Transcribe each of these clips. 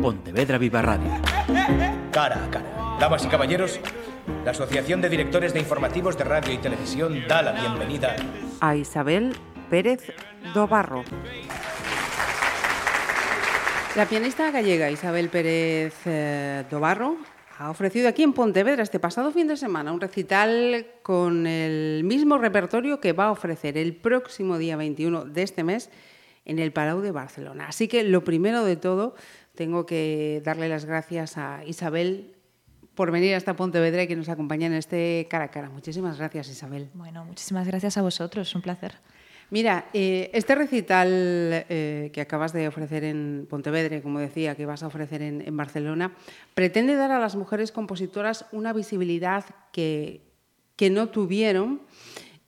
Pontevedra Viva Radio. Cara a cara. Damas y caballeros, la Asociación de Directores de Informativos de Radio y Televisión da la bienvenida a Isabel Pérez Dobarro. La pianista gallega Isabel Pérez eh, Dobarro ha ofrecido aquí en Pontevedra este pasado fin de semana un recital con el mismo repertorio que va a ofrecer el próximo día 21 de este mes en el Palau de Barcelona. Así que lo primero de todo, tengo que darle las gracias a Isabel por venir hasta Pontevedra y que nos acompañe en este cara a cara. Muchísimas gracias, Isabel. Bueno, muchísimas gracias a vosotros, un placer. Mira, eh, este recital eh, que acabas de ofrecer en Pontevedra, como decía, que vas a ofrecer en, en, Barcelona, pretende dar a las mujeres compositoras una visibilidad que, que no tuvieron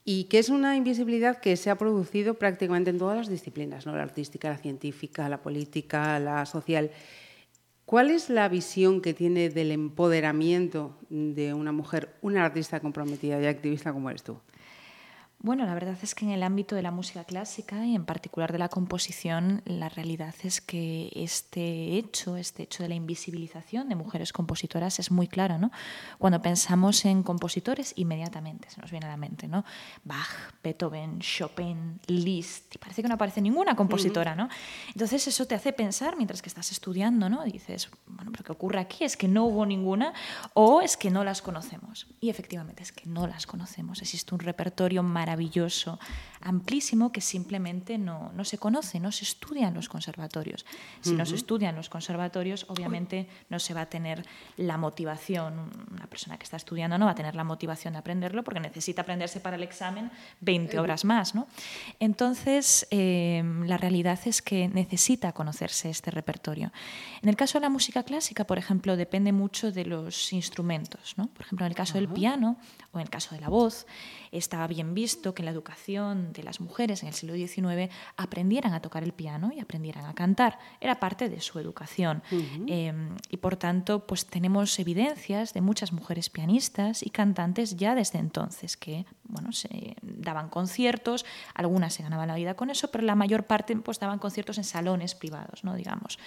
y que es una invisibilidad que se ha producido prácticamente en todas las disciplinas, ¿no? la artística, la científica, la política, la social. ¿Cuál es la visión que tiene del empoderamiento de una mujer, una artista comprometida y activista como eres tú? Bueno, la verdad es que en el ámbito de la música clásica y en particular de la composición, la realidad es que este hecho, este hecho de la invisibilización de mujeres compositoras es muy claro, ¿no? Cuando pensamos en compositores, inmediatamente se nos viene a la mente, ¿no? Bach, Beethoven, Chopin, Liszt, y parece que no aparece ninguna compositora, ¿no? Entonces eso te hace pensar mientras que estás estudiando, ¿no? dices, bueno, pero ¿qué ocurre aquí? ¿Es que no hubo ninguna o es que no las conocemos? Y efectivamente es que no las conocemos. Existe un repertorio maravilloso maravilloso, amplísimo, que simplemente no, no se conoce, no se estudia en los conservatorios. Si no se estudia en los conservatorios, obviamente no se va a tener la motivación, una persona que está estudiando no va a tener la motivación de aprenderlo porque necesita aprenderse para el examen 20 horas más. ¿no? Entonces, eh, la realidad es que necesita conocerse este repertorio. En el caso de la música clásica, por ejemplo, depende mucho de los instrumentos. ¿no? Por ejemplo, en el caso del piano o en el caso de la voz, estaba bien visto que en la educación de las mujeres en el siglo XIX aprendieran a tocar el piano y aprendieran a cantar. Era parte de su educación. Em, y por tanto, pues tenemos evidencias de muchas mujeres pianistas y cantantes ya desde entonces que bueno, se daban conciertos, algunas se ganaban la vida con eso, pero la mayor parte pues daban conciertos en salones privados, ¿no? digamos.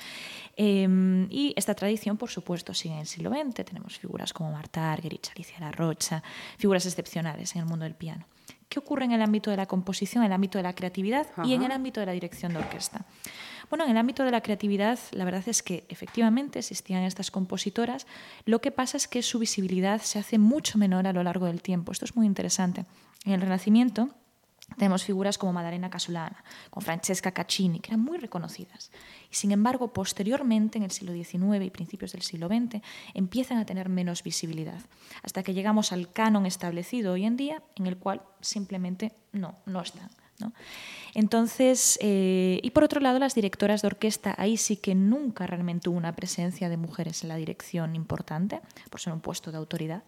Em, y esta tradición, por supuesto, sigue en el siglo XX. Tenemos figuras como Marta Argerich, Alicia La Rocha, figuras excepcionales en el mundo del piano. ¿Qué ocurre en el ámbito de la composición, en el ámbito de la creatividad y en el ámbito de la dirección de orquesta? Bueno, en el ámbito de la creatividad, la verdad es que efectivamente existían estas compositoras. Lo que pasa es que su visibilidad se hace mucho menor a lo largo del tiempo. Esto es muy interesante. En el Renacimiento, tenemos figuras como Maddalena Casulana, con Francesca Caccini, que eran muy reconocidas. Y sin embargo, posteriormente, en el siglo XIX y principios del siglo XX, empiezan a tener menos visibilidad, hasta que llegamos al canon establecido hoy en día, en el cual simplemente no, no están. Entonces, eh, y por otro lado, las directoras de orquesta, ahí sí que nunca realmente hubo una presencia de mujeres en la dirección importante, por ser un puesto de autoridad.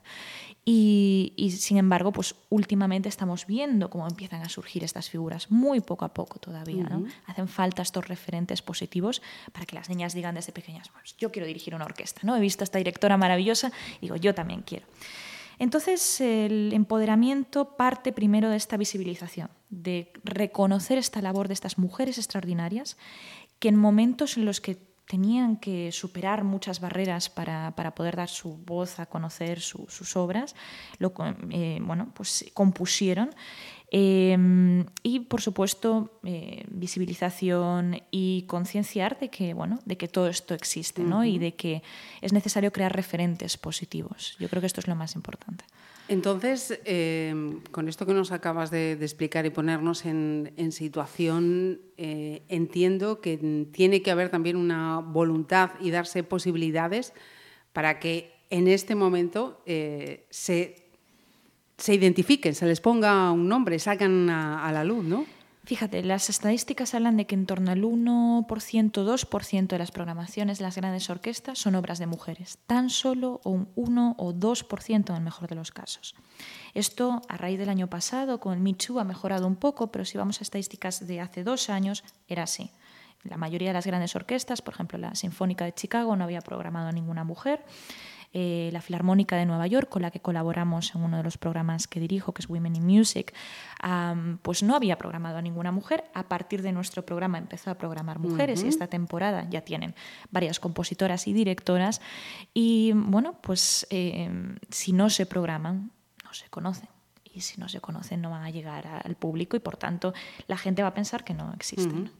Y, sin embargo, pues últimamente estamos viendo cómo empiezan a surgir estas figuras, muy poco a poco todavía. Hacen falta estos referentes positivos para que las niñas digan desde pequeñas, pues yo quiero dirigir una orquesta, ¿no? He visto a esta directora maravillosa y digo, yo también quiero. Entonces, el empoderamiento parte primero de esta visibilización, de reconocer esta labor de estas mujeres extraordinarias que en momentos en los que tenían que superar muchas barreras para, poder dar su voz a conocer sus obras, lo, eh, bueno, pues compusieron Em, y, por supuesto, eh, visibilización y concienciar de que, bueno, de que todo esto existe ¿no? y de que es necesario crear referentes positivos. Yo creo que esto es lo más importante. Entonces, em, con esto que nos acabas de, explicar y ponernos en, situación, eh, entiendo que tiene que haber también una voluntad y darse posibilidades para que en este momento eh, se se identifiquen, se les ponga un nombre, salgan a, la luz, ¿no? Fíjate, las estadísticas hablan de que en torno al 1%, 2% de las programaciones de las grandes orquestas son obras de mujeres, tan solo un 1 o 2% en el mejor de los casos. Esto, a raíz del año pasado, con el Michu ha mejorado un poco, pero si vamos a estadísticas de hace dos años, era así. La mayoría de las grandes orquestas, por ejemplo la Sinfónica de Chicago, no había programado a ninguna mujer. Eh, la Filarmónica de Nueva York, con la que colaboramos en uno de los programas que dirijo, que es Women in Music, pues no había programado a ninguna mujer. A partir de nuestro programa empezó a programar mujeres y esta temporada ya tienen varias compositoras y directoras. Y bueno, pues eh, si no se programan, no se conocen y si no se conocen no van a llegar al público y por tanto la gente va a pensar que no existen.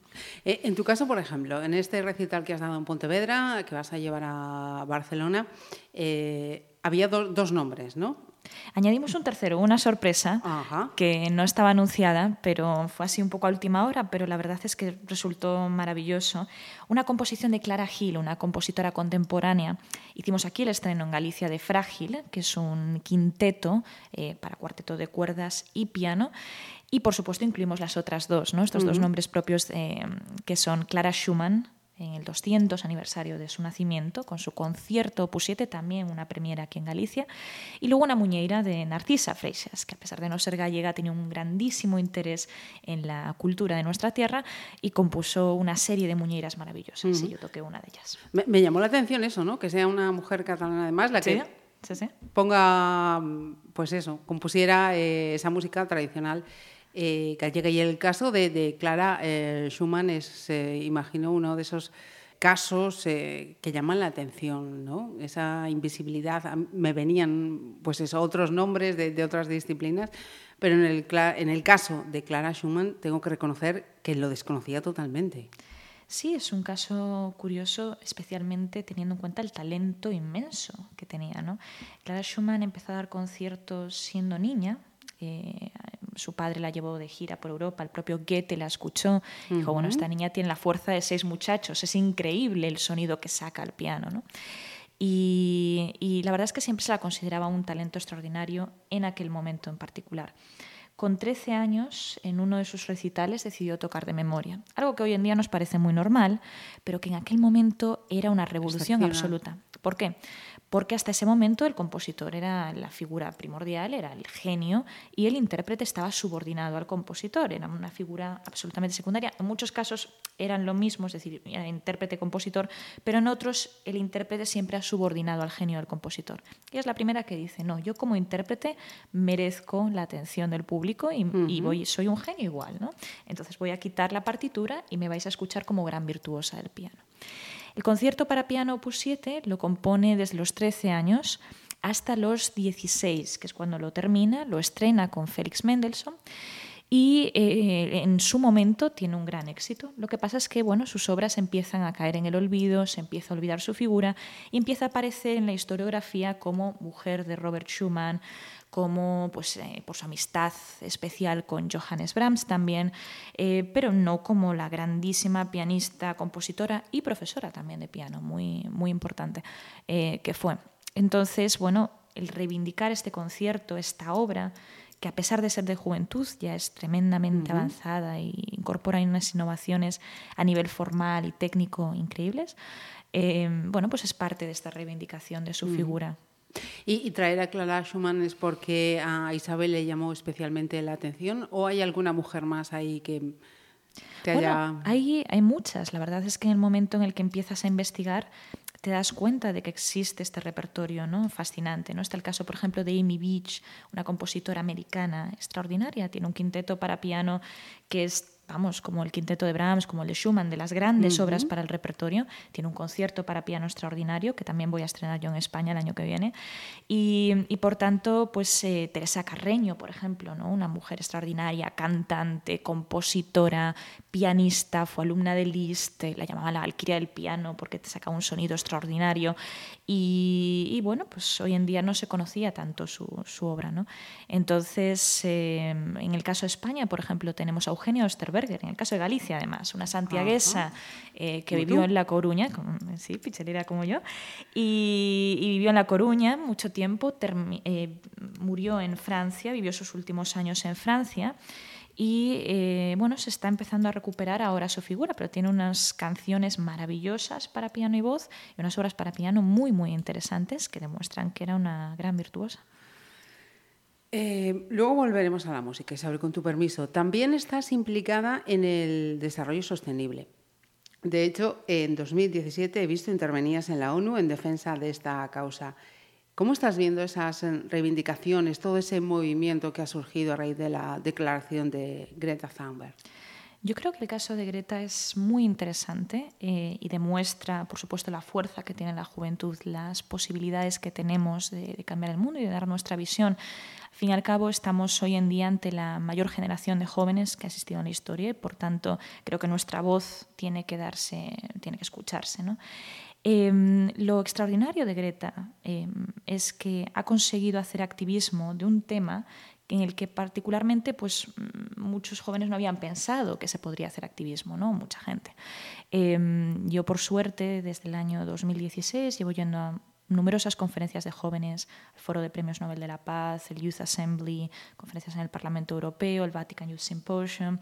Eh, en tu caso, por ejemplo, en este recital que has dado en Pontevedra, que vas a llevar a Barcelona, eh, había dos nombres, ¿no? Añadimos un tercero, una sorpresa que no estaba anunciada, pero fue así un poco a última hora, pero la verdad es que resultó maravilloso. Una composición de Clara Gil, una compositora contemporánea. Hicimos aquí el estreno en Galicia de Frágil, que es un quinteto eh, para cuarteto de cuerdas y piano. Y por supuesto incluimos las otras dos, ¿no? estos dos nombres propios eh, que son Clara Schumann, en el 200 aniversario de su nacimiento, con su concierto Opus 7, también una premiera aquí en Galicia, y luego una muñeira de Narcisa Freixas, que a pesar de no ser gallega, tiene un grandísimo interés en la cultura de nuestra tierra y compuso una serie de muñeiras maravillosas, y yo toqué una de ellas. Me, llamó la atención eso, ¿no? Que sea una mujer catalana además la que ponga, pues eso, compusiera eh, esa música tradicional eh. Y el caso de, Clara eh, Schumann es, imagino, uno de esos casos eh, que llaman la atención, ¿no? Esa invisibilidad. Me venían, pues eso, otros nombres de, otras disciplinas, pero en el, en el caso de Clara Schumann tengo que reconocer que lo desconocía totalmente. Sí, es un caso curioso, especialmente teniendo en cuenta el talento inmenso que tenía. Clara Schumann empezó a dar conciertos siendo niña, eh, su padre la llevó de gira por Europa, el propio Goethe la escuchó, dijo, bueno, esta niña tiene la fuerza de seis muchachos, es increíble el sonido que saca al piano. ¿no? Y, y, la verdad es que siempre se la consideraba un talento extraordinario en aquel momento en particular. Con 13 años, en uno de sus recitales decidió tocar de memoria, algo que hoy en día nos parece muy normal, pero que en aquel momento era una revolución absoluta. ¿Por qué? Porque hasta ese momento el compositor era la figura primordial, era el genio, y el intérprete estaba subordinado al compositor, era una figura absolutamente secundaria. En muchos casos eran lo mismo, es decir, intérprete-compositor, pero en otros el intérprete siempre ha subordinado al genio del compositor. Y es la primera que dice, no, yo como intérprete merezco la atención del público y, y voy, soy un genio igual, ¿no? Entonces voy a quitar la partitura y me vais a escuchar como gran virtuosa del piano. El concierto para piano opus 7 lo compone desde los 13 años hasta los 16, que es cuando lo termina, lo estrena con Félix Mendelssohn y eh, en su momento tiene un gran éxito. Lo que pasa es que bueno, sus obras empiezan a caer en el olvido, se empieza a olvidar su figura y empieza a aparecer en la historiografía como mujer de Robert Schumann, como pues, eh, por su amistad especial con Johannes Brahms también, eh, pero no como la grandísima pianista, compositora y profesora también de piano, muy, muy importante que fue. Entonces, bueno, el reivindicar este concierto, esta obra, que a pesar de ser de juventud ya es tremendamente avanzada e incorpora unas innovaciones a nivel formal y técnico increíbles, bueno, pues es parte de esta reivindicación de su figura. ¿Y, traer a Clara Schumann es porque a Isabel le llamó especialmente la atención o hay alguna mujer más ahí que te haya... hay, hay muchas. La verdad es que en el momento en el que empiezas a investigar te das cuenta de que existe este repertorio ¿no? fascinante. ¿no? Está el caso, por ejemplo, de Amy Beach, una compositora americana extraordinaria. Tiene un quinteto para piano que es vamos, como el quinteto de Brahms, como el de Schumann, de las grandes obras para el repertorio. Tiene un concierto para piano extraordinario que también voy a estrenar yo en España el año que viene. Y, y por tanto, pues eh, Teresa Carreño, por ejemplo, ¿no? una mujer extraordinaria, cantante, compositora, pianista, fue alumna de Liszt, la llamaba la Valquiria del piano porque te saca un sonido extraordinario. Y, bueno, pues hoy en día no se conocía tanto su, su obra. ¿no? Entonces, eh, en el caso de España, por ejemplo, tenemos a Eugenio Osterberg, en el caso de Galicia además, una santiaguesa eh, que vivió en La Coruña, sí, pichelera como yo, y, vivió en La Coruña mucho tiempo, eh, murió en Francia, vivió sus últimos años en Francia y eh, bueno, se está empezando a recuperar ahora su figura, pero tiene unas canciones maravillosas para piano y voz y unas obras para piano muy, muy interesantes que demuestran que era una gran virtuosa. Eh, luego volveremos a la música, Isabel, con tu permiso. También estás implicada en el desarrollo sostenible. De hecho, en 2017 he visto intervenías en la ONU en defensa de esta causa. ¿Cómo estás viendo esas eh, reivindicaciones, todo ese movimiento que ha surgido a raíz de la declaración de Greta Thunberg? Yo creo que el caso de Greta es muy interesante eh, y demuestra, por supuesto, la fuerza que tiene la juventud, las posibilidades que tenemos de, cambiar el mundo y de dar nuestra visión. Al fin y al cabo, estamos hoy en día ante la mayor generación de jóvenes que ha existido en la historia y, por tanto, creo que nuestra voz tiene que darse, tiene que escucharse. Eh, lo extraordinario de Greta eh, es que ha conseguido hacer activismo de un tema en el que particularmente pues, muchos jóvenes no habían pensado que se podría hacer activismo, ¿no? mucha gente. Eh, yo, por suerte, desde el año 2016 llevo yendo a numerosas conferencias de jóvenes, el Foro de Premios Nobel de la Paz, el Youth Assembly, conferencias en el Parlamento Europeo, el Vatican Youth Symposium.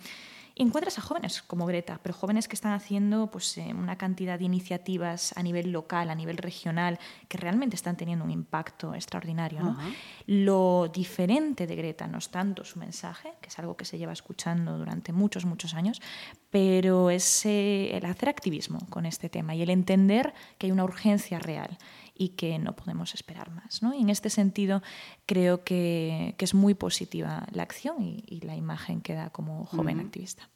Y encuentras a jóvenes como Greta, pero jóvenes que están haciendo pues, eh, una cantidad de iniciativas a nivel local, a nivel regional, que realmente están teniendo un impacto extraordinario. ¿no? Uh -huh. Lo diferente de Greta no es tanto su mensaje, que es algo que se lleva escuchando durante muchos, muchos años, pero es eh, el hacer activismo con este tema y el entender que hay una urgencia real y que no podemos esperar más. ¿no? Y en este sentido creo que, que es muy positiva la acción y, y, la imagen que da como joven uh -huh. activista.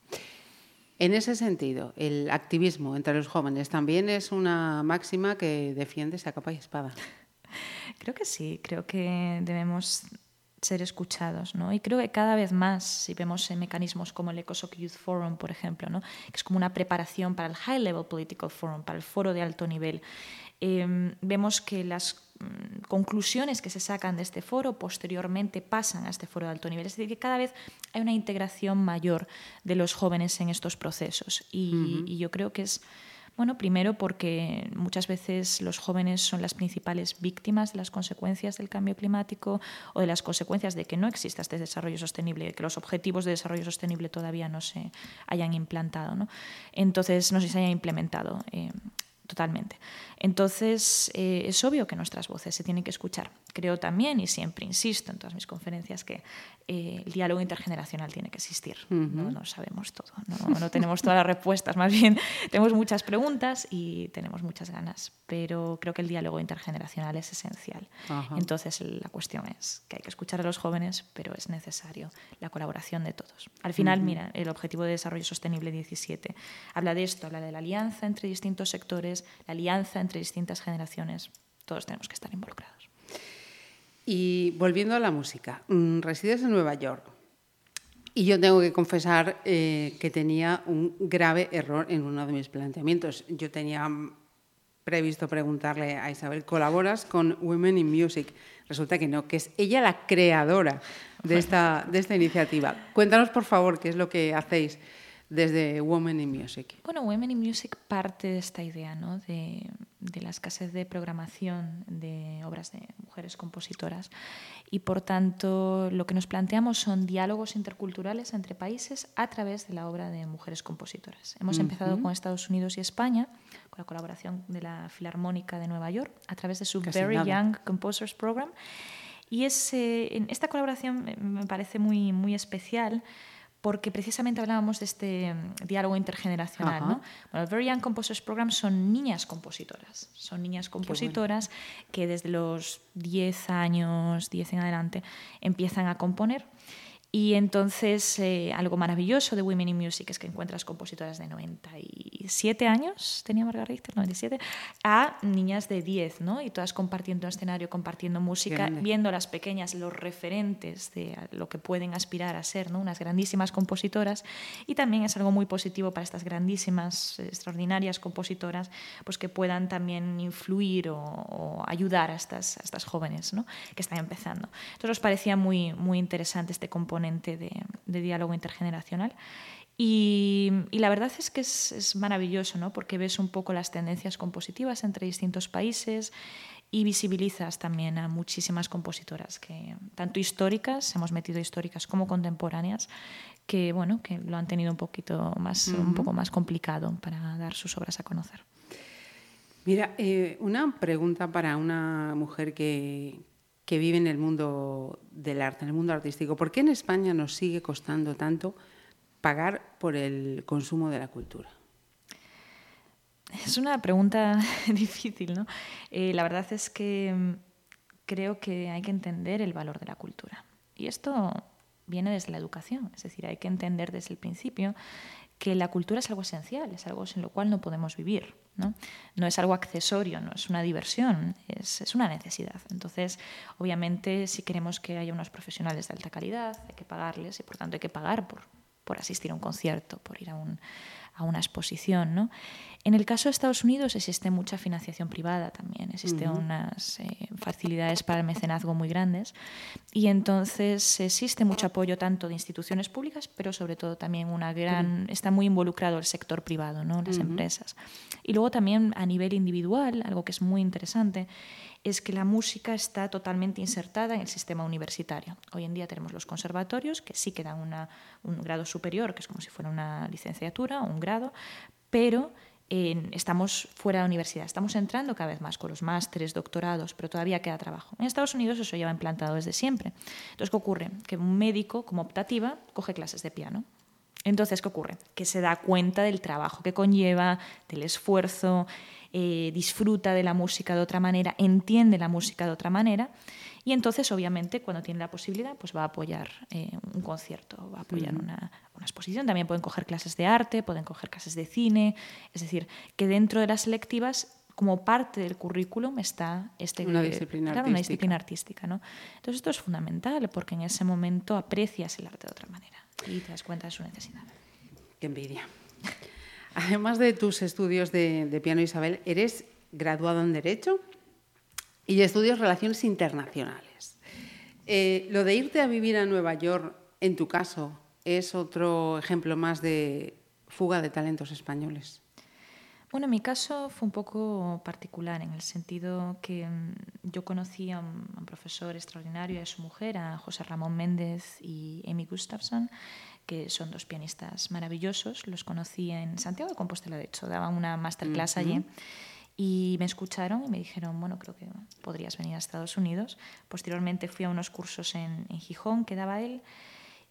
En ese sentido, el activismo entre los jóvenes también es una máxima que defiendes a capa y espada. Creo que sí, creo que debemos ser escuchados, ¿no? Y creo que cada vez más, si vemos en mecanismos como el ECOSOC Youth Forum, por ejemplo, ¿no? que es como una preparación para el High Level Political Forum, para el foro de alto nivel, eh, vemos que las mm, conclusiones que se sacan de este foro posteriormente pasan a este foro de alto nivel. Es decir, que cada vez hay una integración mayor de los jóvenes en estos procesos. Y, uh -huh. y yo creo que es, bueno, primero porque muchas veces los jóvenes son las principales víctimas de las consecuencias del cambio climático o de las consecuencias de que no exista este desarrollo sostenible, de que los objetivos de desarrollo sostenible todavía no se hayan implantado. ¿no? Entonces, no se hayan implementado. Eh, totalmente. Entonces, eh, es obvio que nuestras voces se tienen que escuchar. Creo también, y siempre insisto en todas mis conferencias, que eh, el diálogo intergeneracional tiene que existir. Uh -huh. no, no, sabemos todo, no, no, tenemos todas las respuestas, más bien tenemos muchas preguntas y tenemos muchas ganas, pero creo que el diálogo intergeneracional es esencial. Uh -huh. Entonces, la cuestión es que hay que escuchar a los jóvenes, pero es necesario la colaboración de todos. Al final, uh -huh. mira, el Objetivo de Desarrollo Sostenible 17 habla de esto, habla de la alianza entre distintos sectores, la alianza entre distintas generaciones. Todos tenemos que estar involucrados. Y volviendo a la música, mm, resides en Nueva York y yo tengo que confesar eh, que tenía un grave error en uno de mis planteamientos. Yo tenía previsto preguntarle a Isabel, ¿colaboras con Women in Music? Resulta que no, que es ella la creadora de esta, de esta iniciativa. Cuéntanos, por favor, qué es lo que hacéis desde Women in Music? Bueno, Women in Music parte de esta idea ¿no? de, de, la escasez de programación de obras de mujeres compositoras y por tanto lo que nos planteamos son diálogos interculturales entre países a través de la obra de mujeres compositoras. Hemos uh -huh. empezado con Estados Unidos y España con la colaboración de la Filarmónica de Nueva York a través de su Casi Very nada. Young Composers Program y es, eh, esta colaboración me parece muy, muy especial porque precisamente hablábamos de este mm, diálogo intergeneracional. ¿no? Bueno, el Very Young Composers Program son niñas compositoras, son niñas compositoras bueno. que desde los 10 años, 10 en adelante, empiezan a componer y entonces eh, algo maravilloso de Women in Music es que encuentras compositoras de 97 años, tenía Margarita Richter, 97, a niñas de 10, ¿no? Y todas compartiendo escenario, compartiendo música, viendo las pequeñas, los referentes de lo que pueden aspirar a ser, ¿no? Unas grandísimas compositoras. Y también es algo muy positivo para estas grandísimas, extraordinarias compositoras, pues que puedan también influir o, o ayudar a estas, a estas jóvenes, ¿no? Que están empezando. Entonces nos parecía muy, muy interesante este componente de, de diálogo intergeneracional. Y, y, la verdad es que es, es, maravilloso, ¿no? porque ves un poco las tendencias compositivas entre distintos países y visibilizas también a muchísimas compositoras, que, tanto históricas, hemos metido históricas como contemporáneas, que, bueno, que lo han tenido un, poquito más, uh -huh. un poco más complicado para dar sus obras a conocer. Mira, eh, una pregunta para una mujer que, que vive en el mundo del arte, en el mundo artístico. ¿Por qué en España nos sigue costando tanto pagar por el consumo de la cultura? Es una pregunta difícil, ¿no? Eh, la verdad es que mm, creo que hay que entender el valor de la cultura. Y esto viene desde la educación, es decir, hay que entender desde el principio que la cultura es algo esencial, es algo sin lo cual no podemos vivir. No, no es algo accesorio, no es una diversión, es, es, una necesidad. Entonces, obviamente, si queremos que haya unos profesionales de alta calidad, hay que pagarles y por tanto hay que pagar por, por asistir a un concierto, por ir a un, a una exposición. ¿no? En el caso de Estados Unidos existe mucha financiación privada también, existen unas eh, facilidades para el mecenazgo muy grandes y entonces existe mucho apoyo tanto de instituciones públicas, pero sobre todo también una gran, está muy involucrado el sector privado, ¿no? las empresas. Y luego también a nivel individual, algo que es muy interesante, es que la música está totalmente insertada en el sistema universitario. Hoy en día tenemos los conservatorios, que sí que dan un grado superior, que es como si fuera una licenciatura o un grado, pero estamos fuera de universidad, estamos entrando cada vez más con los másteres, doctorados, pero todavía queda trabajo. En Estados Unidos eso lleva implantado desde siempre. Entonces, ¿qué ocurre? Que un médico, como optativa, coge clases de piano. Entonces, ¿qué ocurre? Que se da cuenta del trabajo que conlleva, del esfuerzo, eh, disfruta de la música de otra manera, entiende la música de otra manera y entonces, obviamente, cuando tiene la posibilidad, pues va a apoyar eh, un concierto, va a apoyar una, una, exposición. También pueden coger clases de arte, pueden coger clases de cine. Es decir, que dentro de las selectivas como parte del currículum está este, una disciplina claro, artística. Una disciplina artística ¿no? Entonces esto es fundamental porque en ese momento aprecias el arte de otra manera y te das cuenta de su necesidad. Qué envidia. Además de tus estudios de, de piano, Isabel, eres graduado en Derecho y estudios Relaciones Internacionales. Eh, lo de irte a vivir a Nueva York, en tu caso, es otro ejemplo más de fuga de talentos españoles. Bueno, en mi caso fue un poco particular en el sentido que um, yo conocí a un, profesor extraordinario y a su mujer, a José Ramón Méndez y Amy Gustafson, que son dos pianistas maravillosos. Los conocí en Santiago de Compostela, de hecho, daban una masterclass uh -huh. allí. Y me escucharon y me dijeron, bueno, creo que podrías venir a Estados Unidos. Posteriormente fui a unos cursos en, en Gijón que daba él.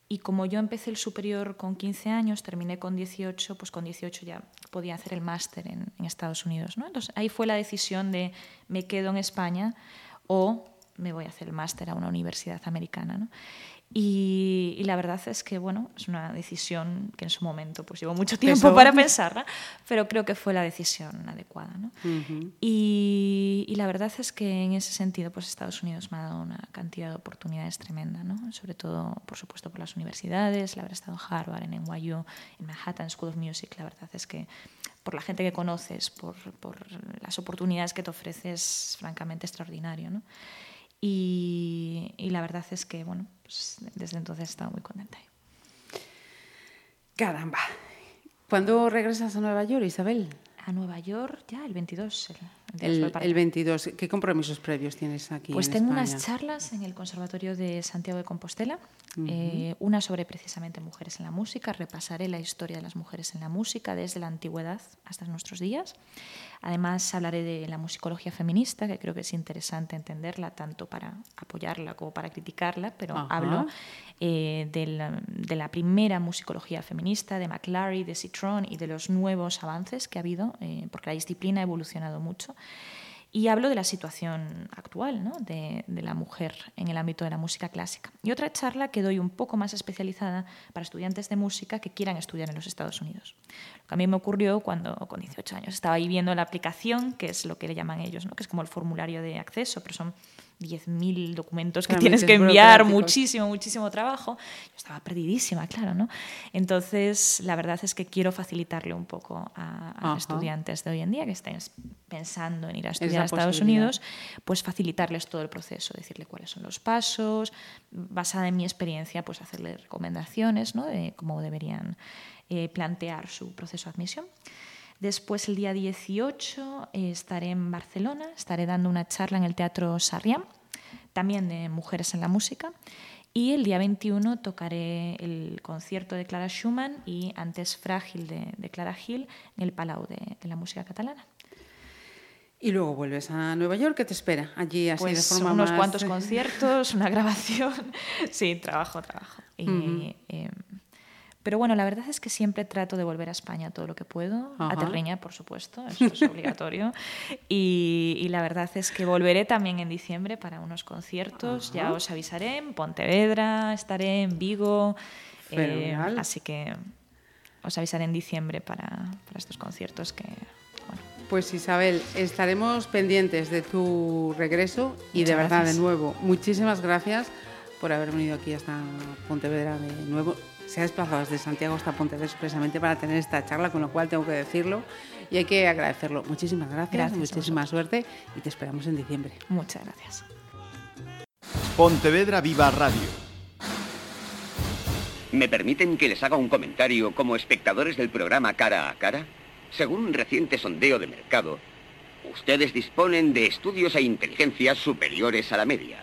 Y como yo empecé el superior con 15 años, terminé con 18, pues con 18 ya podía hacer el máster en, en, Estados Unidos. ¿no? Entonces ahí fue la decisión de me quedo en España o me voy a hacer el máster a una universidad americana. ¿no? Y, y, la verdad es que, bueno, es una decisión que en su momento pues llevó mucho tiempo para pensarla, pero creo que fue la decisión adecuada. ¿no? Uh -huh. y, y, la verdad es que en ese sentido, pues Estados Unidos me ha dado una cantidad de oportunidades tremenda, ¿no? sobre todo, por supuesto, por las universidades, el haber estado en Harvard, en NYU, en Manhattan School of Music, la verdad es que por la gente que conoces, por, por las oportunidades que te ofreces, francamente extraordinario. ¿no? Y, y, la verdad es que, bueno, pues desde entonces estaba muy contenta. Caramba. ¿Cuándo regresas a Nueva York, Isabel? A Nueva York ya el 22. El, el, el 22. ¿Qué compromisos previos tienes aquí? Pues en tengo España? unas charlas en el Conservatorio de Santiago de Compostela, uh -huh. eh, una sobre precisamente mujeres en la música. Repasaré la historia de las mujeres en la música desde la antigüedad hasta nuestros días. Además, hablaré de la musicología feminista, que creo que es interesante entenderla tanto para apoyarla como para criticarla, pero hablo eh, de, la, de, la, primera musicología feminista, de McLary, de Citron y de los nuevos avances que ha habido, eh, porque la disciplina ha evolucionado mucho. Y hablo de la situación actual ¿no? de, la mujer en el ámbito de la música clásica. Y otra charla que doy un poco más especializada para estudiantes de música que quieran estudiar en los Estados Unidos. Lo que a mí me ocurrió cuando con 18 años estaba ahí viendo la aplicación, que es lo que le llaman ellos, ¿no? que es como el formulario de acceso, pero son 10.000 documentos que tienes que enviar, muchísimo, muchísimo trabajo. Yo estaba perdidísima, claro, ¿no? Entonces, la verdad es que quiero facilitarle un poco a, a los estudiantes de hoy en día que estén pensando en ir a estudiar a Estados Unidos, pues facilitarles todo el proceso, decirle cuáles son los pasos, basada en mi experiencia, pues hacerle recomendaciones, ¿no? De cómo deberían eh, plantear su proceso de admisión. Después, el día 18, eh, estaré en Barcelona, estaré dando una charla en el Teatro Sarriá, también de mujeres en la música. Y el día 21 tocaré el concierto de Clara Schumann y antes Frágil de, de Clara Gil en el Palau de, de, la música catalana. Y luego vuelves a Nueva York, ¿qué te espera? Allí así pues de forma unos más... cuantos conciertos, una grabación. sí, trabajo, trabajo. Uh -huh. eh, Pero bueno, la verdad es que siempre trato de volver a España todo lo que puedo, a Terreña, por supuesto, eso es obligatorio. Y, la verdad es que volveré también en diciembre para unos conciertos, ya os avisaré, en Pontevedra, estaré en Vigo, eh, así que os avisaré en diciembre para, para estos conciertos que... Pues Isabel, estaremos pendientes de tu regreso y de verdad, de nuevo, muchísimas gracias por haber venido aquí hasta Pontevedra de nuevo. Se ha desplazado desde Santiago hasta Pontevedra expresamente para tener esta charla, con lo cual tengo que decirlo y hay que agradecerlo. Muchísimas gracias, muchísima suerte y te esperamos en diciembre. Muchas gracias. Pontevedra Viva Radio. ¿Me permiten que les haga un comentario como espectadores del programa Cara a Cara? Según un reciente sondeo de mercado, ustedes disponen de estudios e inteligencias superiores a la media.